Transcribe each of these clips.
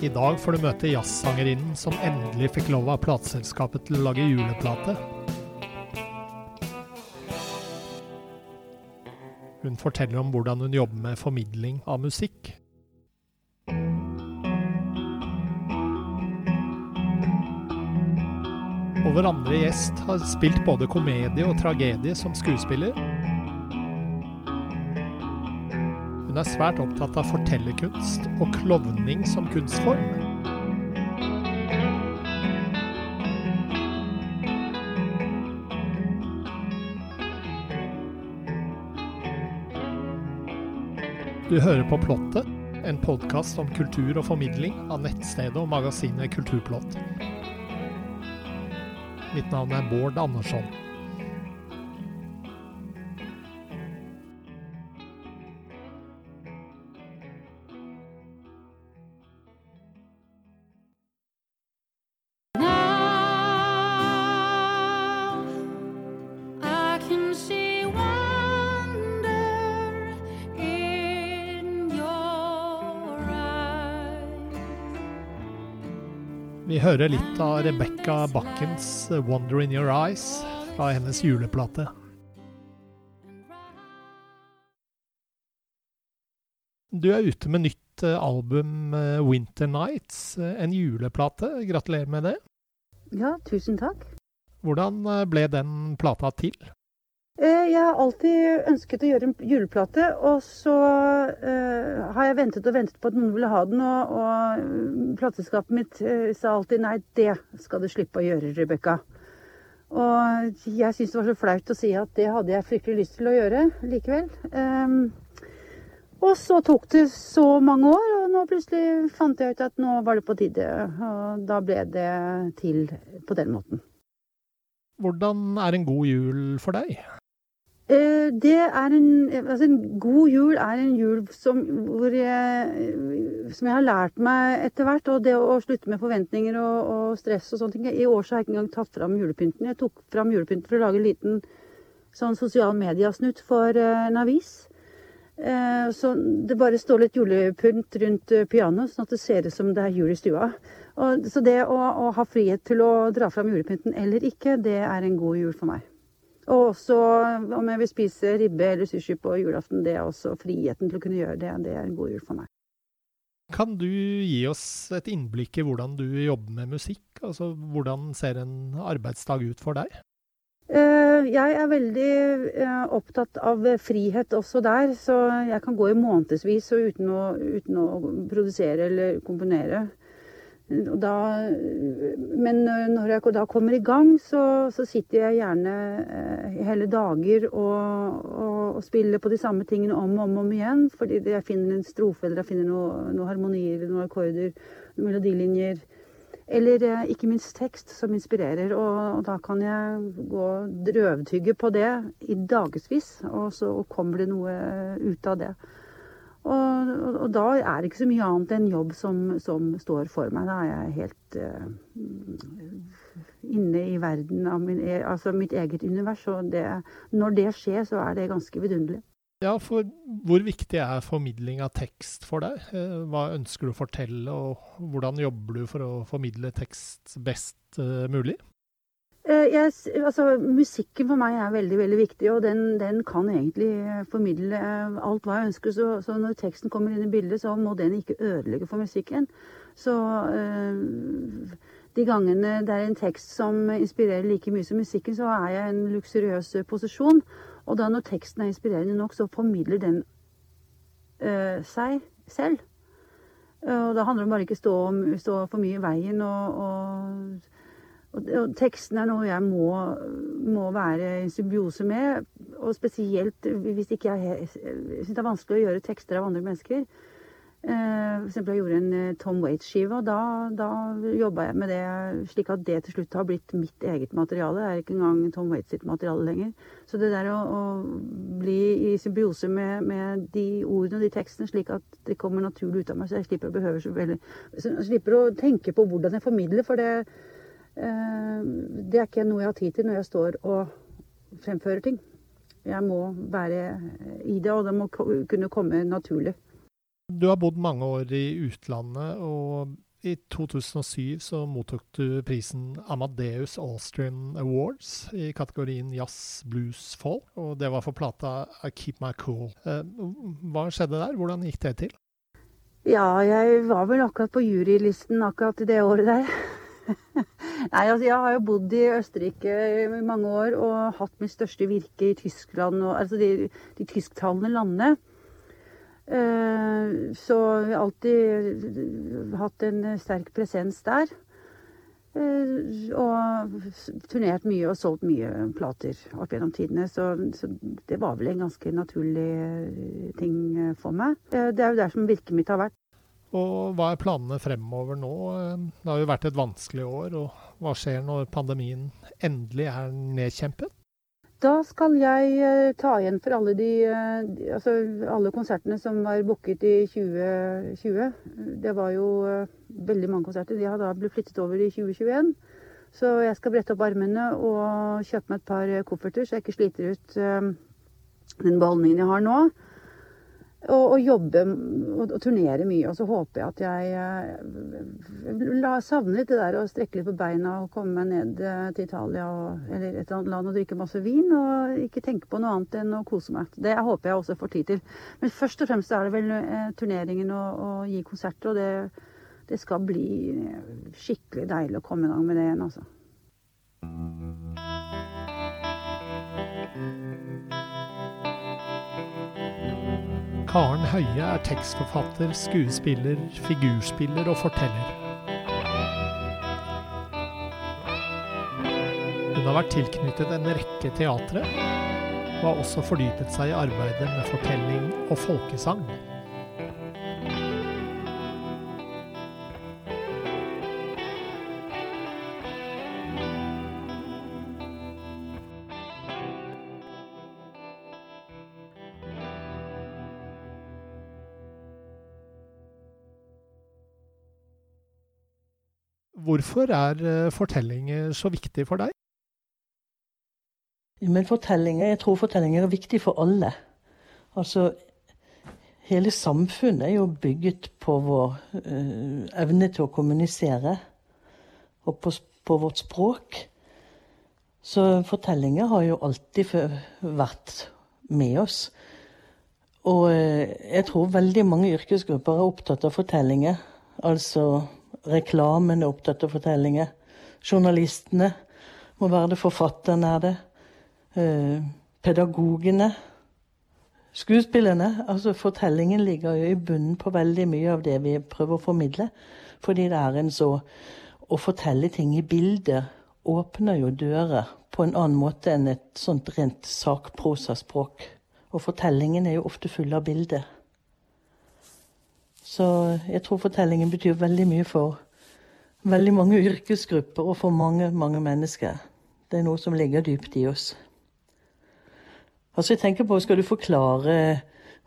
I dag får du møte jazzsangerinnen som endelig fikk lov av plateselskapet til å lage juleplate. Hun forteller om hvordan hun jobber med formidling av musikk. Og vår andre gjest har spilt både komedie og tragedie som skuespiller. Hun er svært opptatt av fortellerkunst og klovning som kunstform. Du hører på Plottet, en podkast om kultur og formidling av nettstedet og magasinet Kulturplott. Mitt navn er Bård Andersson. Vi hører litt av Rebecca Bakkens 'Wonder In Your Eyes' fra hennes juleplate. Du er ute med nytt eh, album, eh, 'Winter Nights', eh, en juleplate. Gratulerer med det. Ja, tusen takk. Hvordan ble den plata til? Eh, Jeg har alltid ønsket å gjøre en juleplate, og så uh, har jeg ventet og ventet på at noen ville ha den, og, og plateselskapet mitt uh, sa alltid nei, det skal du slippe å gjøre, Rebekka. Og jeg syntes det var så flaut å si at det hadde jeg fryktelig lyst til å gjøre likevel. Um, og så tok det så mange år, og nå plutselig fant jeg ut at nå var det på tide. Og da ble det til på den måten. Hvordan er en god jul for deg? Eh, en, altså en god jul er en jul som, jeg, som jeg har lært meg etter hvert. Og det å slutte med forventninger og, og stress og sånne ting. I år så har jeg ikke engang tatt fram julepynten. Jeg tok fram julepynten for å lage en liten sånn sosial mediasnutt for eh, en avis. Eh, Så det bare står litt julepynt rundt pianoet, sånn at det ser ut som det er jul i stua. Og, så det å, å ha frihet til å dra fram julepynten eller ikke, det er en god jul for meg. Og også om jeg vil spise ribbe eller sushi på julaften, det er også friheten til å kunne gjøre det. Det er en god jul for meg. Kan du gi oss et innblikk i hvordan du jobber med musikk? Altså, hvordan ser en arbeidsdag ut for deg? Eh, Jeg er veldig eh, opptatt av frihet også der, så jeg kan gå i månedsvis uten å, uten å produsere eller komponere. Da, men når jeg da kommer i gang, så, så sitter jeg gjerne eh, hele dager og, og, og spiller på de samme tingene om og om, om igjen. Fordi jeg finner en strofe, eller jeg finner noen noe harmonier, noen akkorder, noen melodilinjer. Eller eh, ikke minst tekst som inspirerer. Og, og da kan jeg gå drøvtygge på det i dagevis, og så kommer det noe ut av det. Og, og, da er det ikke så mye annet enn jobb som, som står for meg. Da er jeg helt uh, inne i verden av min, e- altså mitt eget univers. Og det, når det skjer, så er det ganske vidunderlig. Ja, for hvor viktig er formidling av tekst for deg? Eh, Hva ønsker du å fortelle, og hvordan jobber du for å formidle tekst best eh, mulig? Eh, Jeg, altså, musikken for meg er veldig veldig viktig, og den, den kan egentlig eh, formidle eh, alt hva jeg ønsker. Så, så når teksten kommer inn i bildet, så må den ikke ødelegge for musikken. Så øh, de gangene det er en tekst som inspirerer like mye som musikken, så er jeg i en luksuriøs posisjon. Og da når teksten er inspirerende nok, så formidler den øh, seg selv. Og da handler det om bare ikke stå, stå for mye i veien og, og og, teksten er noe jeg må, må være i symbiose med. Og spesielt hvis ikke jeg jeg syns det er vanskelig å gjøre tekster av andre mennesker. Uh, eksempel jeg gjorde en eh, Tom Waits-skive, og da, da jobba jeg med det slik at det til slutt har blitt mitt eget materiale. Det er ikke engang Tom Waits sitt materiale lenger. Så det der å, å bli i symbiose med, med de ordene og de tekstene, slik at det kommer naturlig ut av meg, så jeg slipper å, så veldig, så jeg slipper å tenke på hvordan jeg formidler. for det Det er ikke noe jeg har tid til når jeg står og fremfører ting. Jeg må være i det, og det må kunne komme naturlig. Du har bodd mange år i utlandet, og I 2007 så mottok du prisen Amadeus Austrian Awards i kategorien jazz, blues, folk, og det var for plata I Keep My Cool. Eh, hva skjedde der? Hvordan gikk det til? Ja, jeg var vel akkurat på jurylisten akkurat i det året der. Nei, altså jeg har jo bodd i Østerrike i mange år og hatt mitt største virke i Tyskland, og, altså de, de tysktalende landene. Eh, så jeg har alltid hatt en sterk presens der. Eh, og turnert mye og solgt mye plater opp gjennom tidene. Så, så det var vel en ganske naturlig eh, ting for meg. Det er jo der som virket mitt har vært. Og hva er planene fremover nå? Det har jo vært et vanskelig år, og hva skjer når pandemien endelig er nedkjempet? Da skal jeg eh, ta igjen for alle de, eh, Altså alle konsertene som var booket i 2020. Det var jo eh, veldig mange konserter. De har da blitt flyttet over i 2021. Så jeg skal brette opp armene og kjøpe meg et par kofferter, så jeg ikke sliter ut den beholdningen jeg har nå. Og, og jobbe og, og turnere mye. Og så håper jeg at jeg eh, la, savner det der å strekke litt på beina og komme meg ned eh, til Italia og, eller et eller annet land og drikke masse vin. Og ikke tenke på noe annet enn å kose meg. Det håper jeg også får tid til. Men først og fremst er det vel eh, turneringen og, og gi konserter. Og det, det skal bli skikkelig deilig å komme i gang med det igjen, altså. Karen Høie er tekstforfatter, skuespiller, figurspiller og forteller. Hun har vært tilknyttet en rekke teatre, og har også fordypet seg i arbeidet med fortelling og folkesang. Hvorfor er eh, fortellinger så viktig for deg? Men fortellinger, jeg tror fortellinger er viktig for alle. Altså, hele samfunnet er jo bygget på vår uh, evne til å kommunisere. Og på, på vårt språk. Så fortellinger har jo alltid vært med oss. Og eh, jeg tror veldig mange yrkesgrupper er opptatt av fortellinger. Altså reklamen er opptatt av fortellinger. Journalistene må være det, forfatterne er det. Eh, pedagogene. Skuespillerne. Altså fortellingen ligger jo i bunnen på veldig mye av det vi prøver å formidle. Fordi det er en så Å fortelle ting i bilder åpner jo dører på en annen måte enn et sånt rent sakprosaspråk. Og fortellingen er jo ofte full av bilder. Så jeg tror fortellingen betyr veldig mye for veldig mange yrkesgrupper og for mange, mange mennesker. Det er noe som ligger dypt i oss. Altså jeg tenker på, Skal du forklare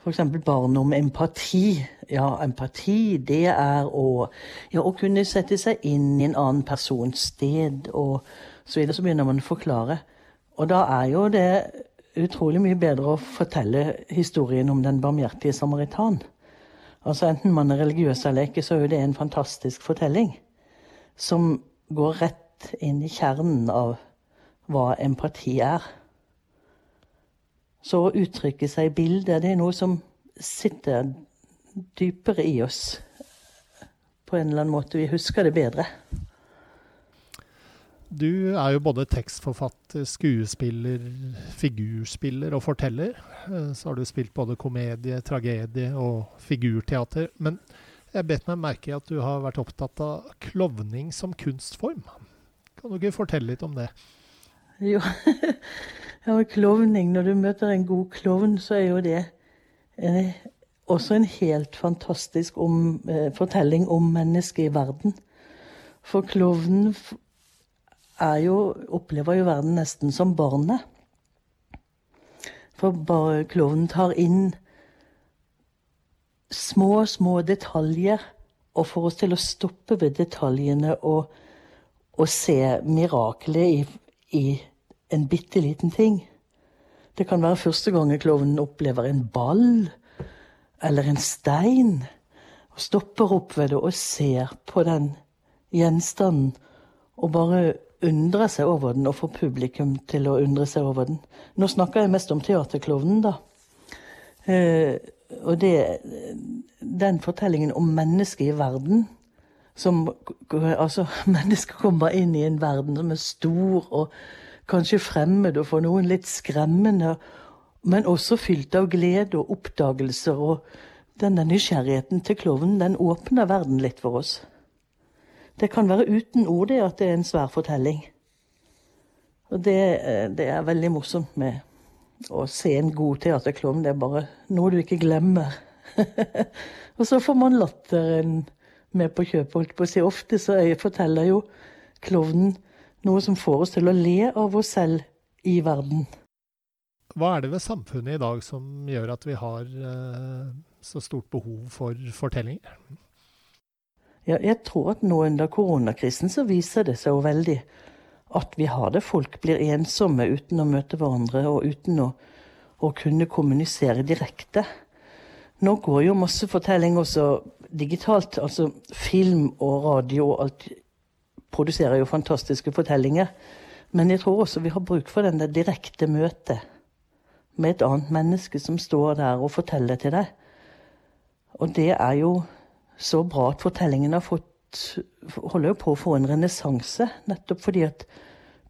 f.eks. For barn om empati Ja, empati det er å, ja, å kunne sette seg inn i en annen persons sted og så videre. Så begynner man å forklare. Og da er jo det utrolig mye bedre å fortelle historien om den barmhjertige samaritan. Altså Enten man er religiøs eller ikke, så er jo det en fantastisk fortelling. Som går rett inn i kjernen av hva empati er. Så å uttrykke seg i bilder, det er noe som sitter dypere i oss. På en eller annen måte. Vi husker det bedre. Du er jo både tekstforfatter, skuespiller, figurspiller og forteller. Eh, Så har du spilt både komedie, tragedie og figurteater. Men jeg bet meg merke i at du har vært opptatt av klovning som kunstform. Kan du ikke fortelle litt om det? Jo, ja, klovning. Når du møter en god klovn, så er jo det en, også en helt fantastisk om, eh, fortelling om mennesket i verden. For klovnen jo, opplever jo verden nesten som barnet. For bare klovnen tar inn små, små detaljer og får oss til å stoppe ved detaljene og, og se miraklet i, i en bitte liten ting. Det kan være første gang klovnen opplever en ball eller en stein. og stopper opp ved det og ser på den gjenstanden og bare undrer seg over den og få publikum til å undre seg over den. Nå snakker jeg mest om teaterklovnen, da. Eh, og det, den fortellingen om mennesket i verden som Altså, mennesker kommer inn i en verden som er stor og kanskje fremmed og for noen litt skremmende, men også fylt av glede og oppdagelser. Og denne nysgjerrigheten til klovnen, den åpner verden litt for oss. Det kan være uten ord det at det er en svær fortelling. Og det, eh, det er veldig morsomt med å se en god teaterklovn. Det er bare noe du ikke glemmer. og så får man latteren med på kjøpet, holdt på å si. Ofte så jeg forteller jo klovnen noe som får oss til å le av oss selv i verden. Hva er det ved samfunnet i dag som gjør at vi har eh, så stort behov for fortellinger? Ja, jeg tror at nå under koronakrisen så viser det seg jo veldig at vi har det. Folk blir ensomme uten å møte hverandre og uten å, å kunne kommunisere direkte. Nå går jo masse fortelling også digitalt. Altså film og radio og alt produserer jo fantastiske fortellinger. Men jeg tror også vi har bruk for den der direkte møtet med et annet menneske som står der og forteller til deg. Og det er jo så bra at fortellingen har fått holder jo på å få en renessanse. Nettopp fordi at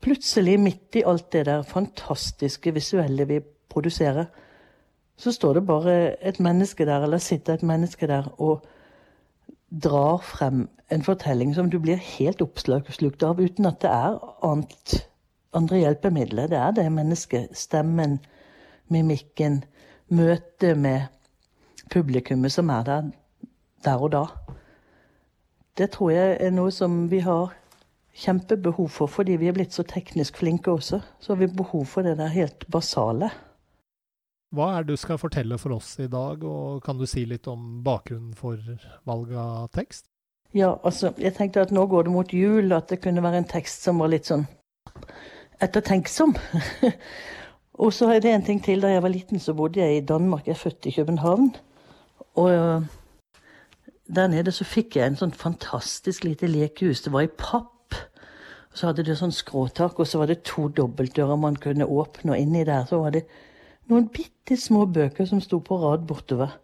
plutselig, midt i alt det der fantastiske visuelle vi produserer, så står det bare et menneske der, eller sitter et menneske der og drar frem en fortelling som du blir helt oppslukt av, uten at det er annet, andre hjelpemidler. Det er det mennesket, stemmen, mimikken, møtet med publikummet som er der der og da. Det tror jeg er noe som vi har kjempebehov for, fordi vi er blitt så teknisk flinke også. Så har vi behov for det der helt basale. Hva er det du skal fortelle for oss i dag, og kan du si litt om bakgrunnen for valg av tekst? Ja, altså, jeg tenkte at nå går det mot jul, at det kunne være en tekst som var litt sånn ettertenksom. og så er det en ting til. Da jeg var liten, så bodde jeg i Danmark. Jeg er født i København. Og der nede så fikk jeg en sånn fantastisk lite lekehus. Det var i papp. Og så hadde det sånn skråtak, og så var det to dobbeltdører man kunne åpne, og inni der så var det noen bitte små bøker som sto på rad bortover.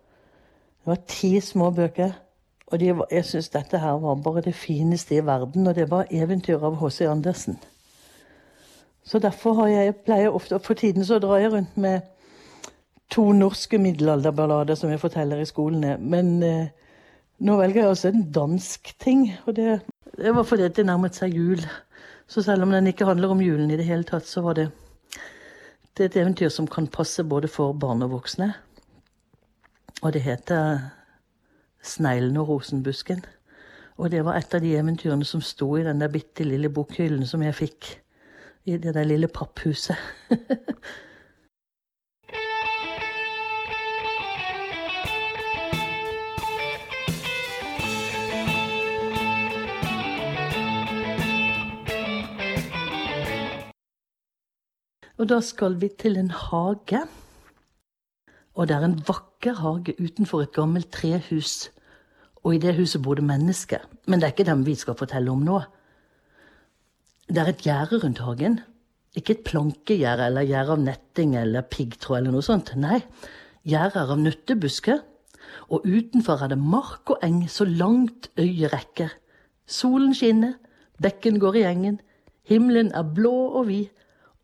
Det var ti små bøker. Og var, jeg syns dette her var bare det fineste i verden, og det var eventyr av H.C. Andersen. Så derfor jeg, pleier ofte For tiden så drar jeg rundt med to norske middelalderballader som jeg forteller i skolene. Men eh, nå velger jeg også en dansk ting. Og det, det var fordi det nærmet seg jul. Så selv om den ikke handler om julen i det hele tatt, så var det, det er et eventyr som kan passe både for barn og voksne. Og det heter 'Sneglen og rosenbusken'. Og det var et av de eventyrene som sto i den der bitte lille bokhyllen som jeg fikk i det der lille papphuset. Og da skal vi til en hage. Og det er en vakker hage utenfor et gammelt trehus. Og i det huset bor det mennesker. Men det er ikke dem vi skal fortelle om nå. Det er et gjerde rundt hagen. Ikke et plankegjerde eller gjerde av netting eller piggtråd eller noe sånt. Nei, gjerder av nøttebusker. Og utenfor er det mark og eng så langt øyet rekker. Solen skinner, bekken går i engen, himmelen er blå og vid,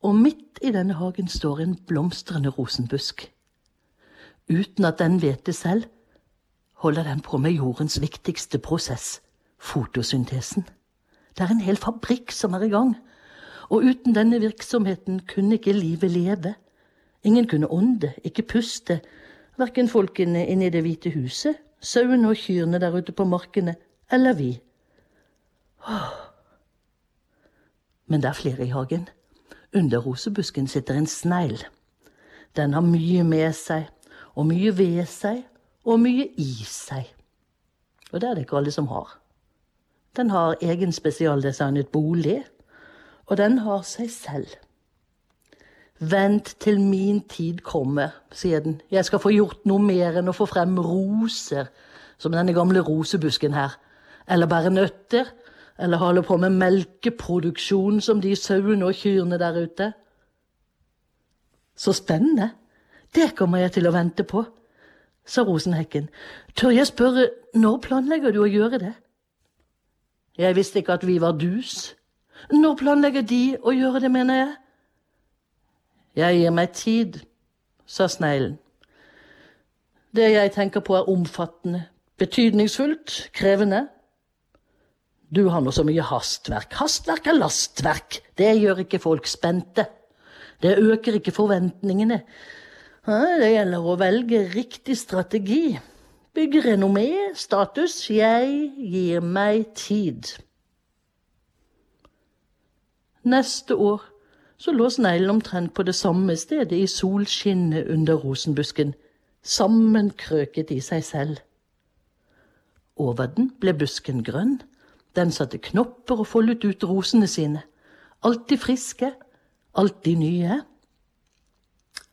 og midt i denne hagen står en blomstrende rosenbusk. Uten at den vet det selv, holder den på med jordens viktigste prosess, fotosyntesen. Det er en hel fabrikk som er i gang, og uten denne virksomheten kunne ikke livet leve. Ingen kunne ånde, ikke puste, verken folkene inne i Det hvite huset, sauene og kyrne der ute på markene, eller vi. Men det er flere i hagen. Under rosebusken sitter en snegl. Den har mye med seg, og mye ved seg, og mye i seg. Og det er det ikke alle som har. Den har egen spesialdesignet bolig, og den har seg selv. Vent til min tid kommer, sier den. Jeg skal få gjort noe mer enn å få frem roser som denne gamle rosebusken her. Eller bære nøtter. Eller holder på med melkeproduksjon som de sauene og kyrne der ute. Så spennende. Det kommer jeg til å vente på, sa Rosenhekken. Tør jeg spørre, når planlegger du å gjøre det? Jeg visste ikke at vi var dus. Når planlegger de å gjøre det, mener jeg? Jeg gir meg tid, sa sneglen. Det jeg tenker på er omfattende, betydningsfullt, krevende. Du har nå så mye hastverk. Hastverk er lastverk. Det gjør ikke folk spente. Det øker ikke forventningene. Det gjelder å velge riktig strategi. Bygge renommé, status. Jeg gir meg tid. Neste år så lå sneglen omtrent på det samme stedet i solskinnet under rosenbusken, sammenkrøket i seg selv. Over den ble busken grønn, den satte knopper og foldet ut rosene sine, alltid friske, alltid nye.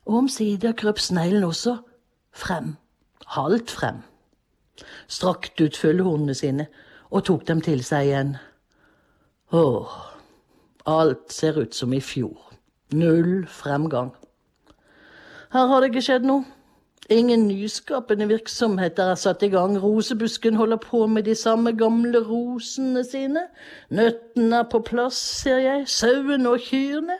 Og omsider krøp sneglen også frem, halvt frem, strakte ut følehornene sine og tok dem til seg igjen. Åh, alt ser ut som i fjor. Null fremgang. Her har det ikke skjedd noe. Ingen nyskapende virksomheter er satt i gang. Rosebusken holder på med de samme gamle rosene sine. Nøttene er på plass, ser jeg. Sauene og kyrne.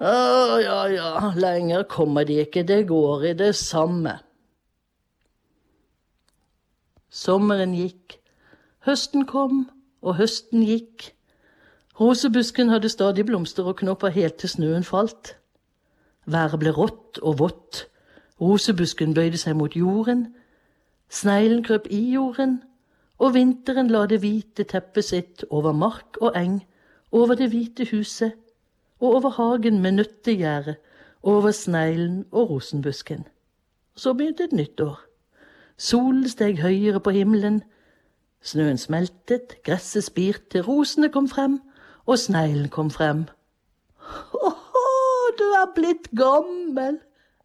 Å, ja, ja, lenger kommer de ikke. Det går i det samme. Sommeren gikk. Høsten kom, og høsten gikk. Rosebusken hadde stadig blomster og knopper helt til snøen falt. Været ble rått og vått. Rosebusken bøyde seg mot jorden. Sneglen krøp i jorden, og vinteren la det hvite teppet sitt over mark og eng, over det hvite huset, og over hagen med nøttegjerdet, over sneglen og rosenbusken. Så begynte et nytt år. Solen steg høyere på himmelen. Snøen smeltet, gresset spirte, rosene kom frem, og sneglen kom frem. Åhå, du er blitt gammel,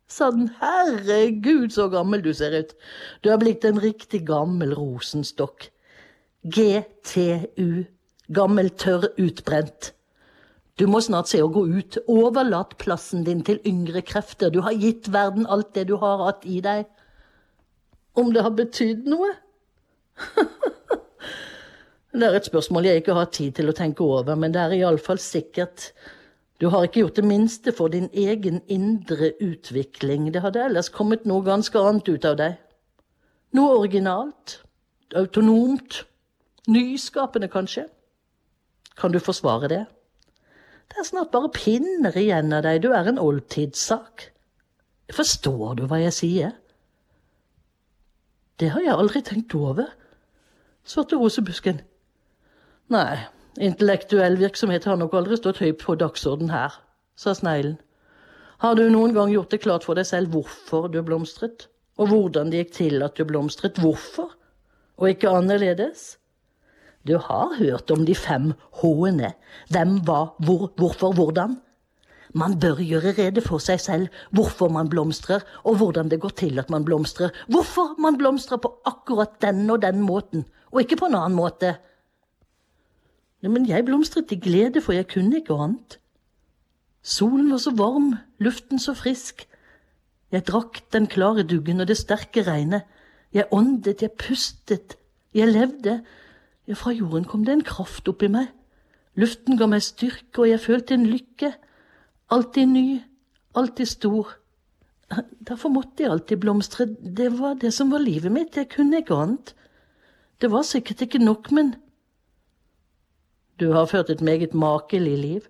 sa den. Herregud, så gammel du ser ut. Du er blitt en riktig gammel rosenstokk. GTU. Gammel, tørr, utbrent. Du må snart se å gå ut. Overlat plassen din til yngre krefter. Du har gitt verden alt det du har hatt i deg. Om det har betydd noe? det er et spørsmål jeg ikke har tid til å tenke over, men det er iallfall sikkert. Du har ikke gjort det minste for din egen indre utvikling. Det hadde ellers kommet noe ganske annet ut av deg. Noe originalt. Autonomt. Nyskapende, kanskje. Kan du forsvare det? Det er snart bare pinner igjen av deg. Du er en oldtidssak. Forstår du hva jeg sier? Det har jeg aldri tenkt over, svarte rosebusken. Nei, intellektuell virksomhet har nok aldri stått høyt på dagsorden her, sa sneglen. Har du noen gang gjort det klart for deg selv hvorfor du blomstret? Og hvordan det gikk til at du blomstret? Hvorfor? Og ikke annerledes? Du har hørt om de fem h-ene. Hvem, hva, hvor, hvorfor, hvordan? Man bør gjøre rede for seg selv hvorfor man blomstrer, og hvordan det går til at man blomstrer. Hvorfor man blomstrer på akkurat den og den måten, og ikke på en annen måte. Men jeg blomstret i glede, for jeg kunne ikke annet. Solen var så varm, luften så frisk. Jeg drakk den klare duggen og det sterke regnet. Jeg åndet, jeg pustet, jeg levde. Ja, fra jorden kom det en kraft oppi meg. Luften ga meg styrke, og jeg følte en lykke. Alltid ny, alltid stor. Derfor måtte jeg alltid blomstre. Det var det som var livet mitt. Jeg kunne ikke annet. Det var sikkert ikke nok, men Du har ført et meget makelig liv.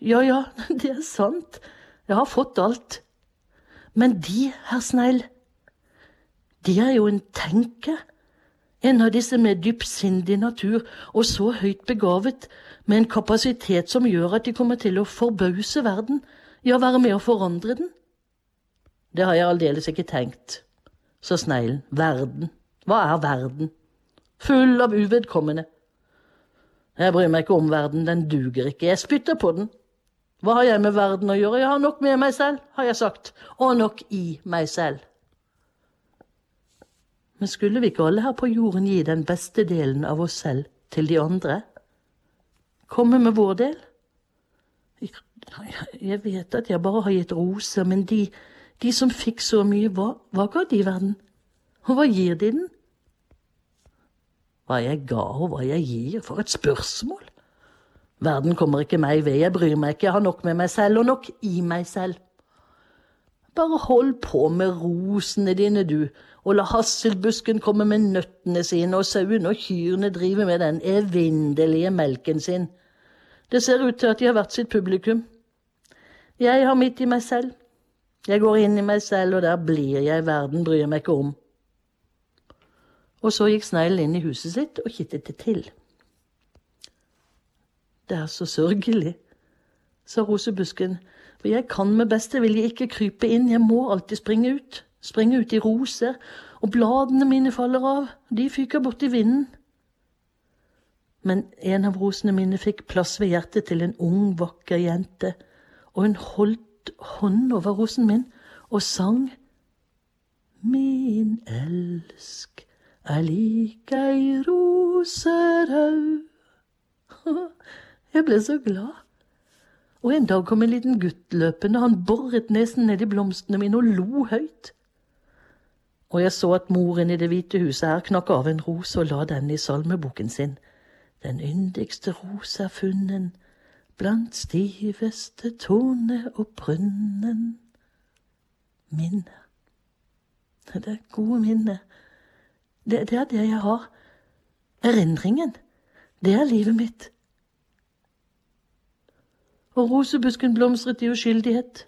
Ja, ja, det er sant. Jeg har fått alt. Men de, herr Snegl, de er jo en tenker. En av disse med dypsindig natur, og så høyt begavet, med en kapasitet som gjør at de kommer til å forbause verden, ja, være med å forandre den. Det har jeg aldeles ikke tenkt, sa sneglen. Verden. Hva er verden? Full av uvedkommende. Jeg bryr meg ikke om verden, den duger ikke, jeg spytter på den. Hva har jeg med verden å gjøre? Jeg har nok med meg selv, har jeg sagt, og nok i meg selv. Men skulle vi ikke alle her på jorden gi den beste delen av oss selv til de andre? Komme med vår del? Jeg vet at jeg bare har gitt roser, men de, de som fikk så mye, hva, hva ga de verden? Og hva gir de den? Hva jeg ga og hva jeg gir, for et spørsmål. Verden kommer ikke meg ved, jeg bryr meg ikke, jeg har nok med meg selv og nok i meg selv. Bare hold på med rosene dine, du, og la hasselbusken komme med nøttene sine, og sauene og kyrne drive med den evinnelige melken sin. Det ser ut til at de har vært sitt publikum. Jeg har mitt i meg selv. Jeg går inn i meg selv, og der blir jeg. Verden bryr meg ikke om. Og så gikk sneglen inn i huset sitt og kittet det til. Det er så sørgelig, sa rosebusken, for jeg kan med beste vilje ikke krype inn, jeg må alltid springe ut, springe ut i roser, og bladene mine faller av, de fyker bort i vinden. Men en av rosene mine fikk plass ved hjertet til en ung, vakker jente, og hun holdt hånden over rosen min og sang. Min elsk er lik ei roserhaug. Jeg ble så glad. Og en dag kom en liten gutt løpende, han boret nesen ned i blomstene mine og lo høyt. Og jeg så at moren i Det hvite huset her knakk av en rose og la den i salmeboken sin. Den yndigste rose er funnen blant stiveste tone og brunnen. Minne. Det er gode minner. Det, det er det jeg har. Erindringen. Det er livet mitt. Og rosebusken blomstret i uskyldighet,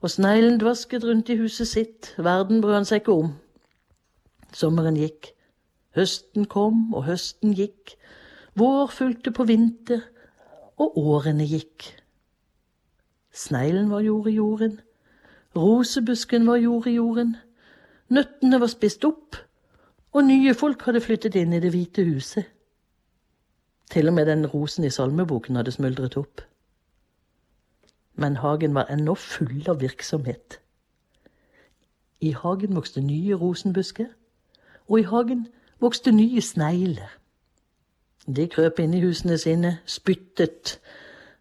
og sneglen dvasket rundt i huset sitt, verden brød han seg ikke om. Sommeren gikk, høsten kom og høsten gikk, vår fulgte på vinter, og årene gikk. Sneglen var jord i jorden, rosebusken var jord i jorden, nøttene var spist opp, og nye folk hadde flyttet inn i Det hvite huset. Til og med den rosen i salmeboken hadde smuldret opp. Men hagen var ennå full av virksomhet. I hagen vokste nye rosenbusker, og i hagen vokste nye snegler. De krøp inn i husene sine, spyttet,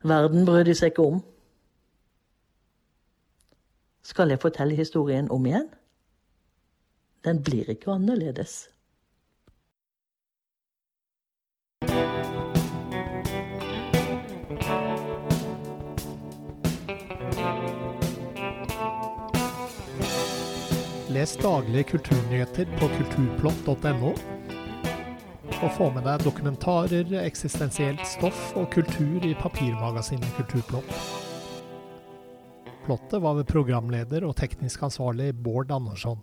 verden brød de seg ikke om. Skal jeg fortelle historien om igjen? Den blir ikke annerledes. Les daglige kulturnyheter på kulturplott.no. Og få med deg dokumentarer, eksistensielt stoff og kultur i papirmagasinet Kulturplott. Plottet var ved programleder og teknisk ansvarlig Bård Andersson.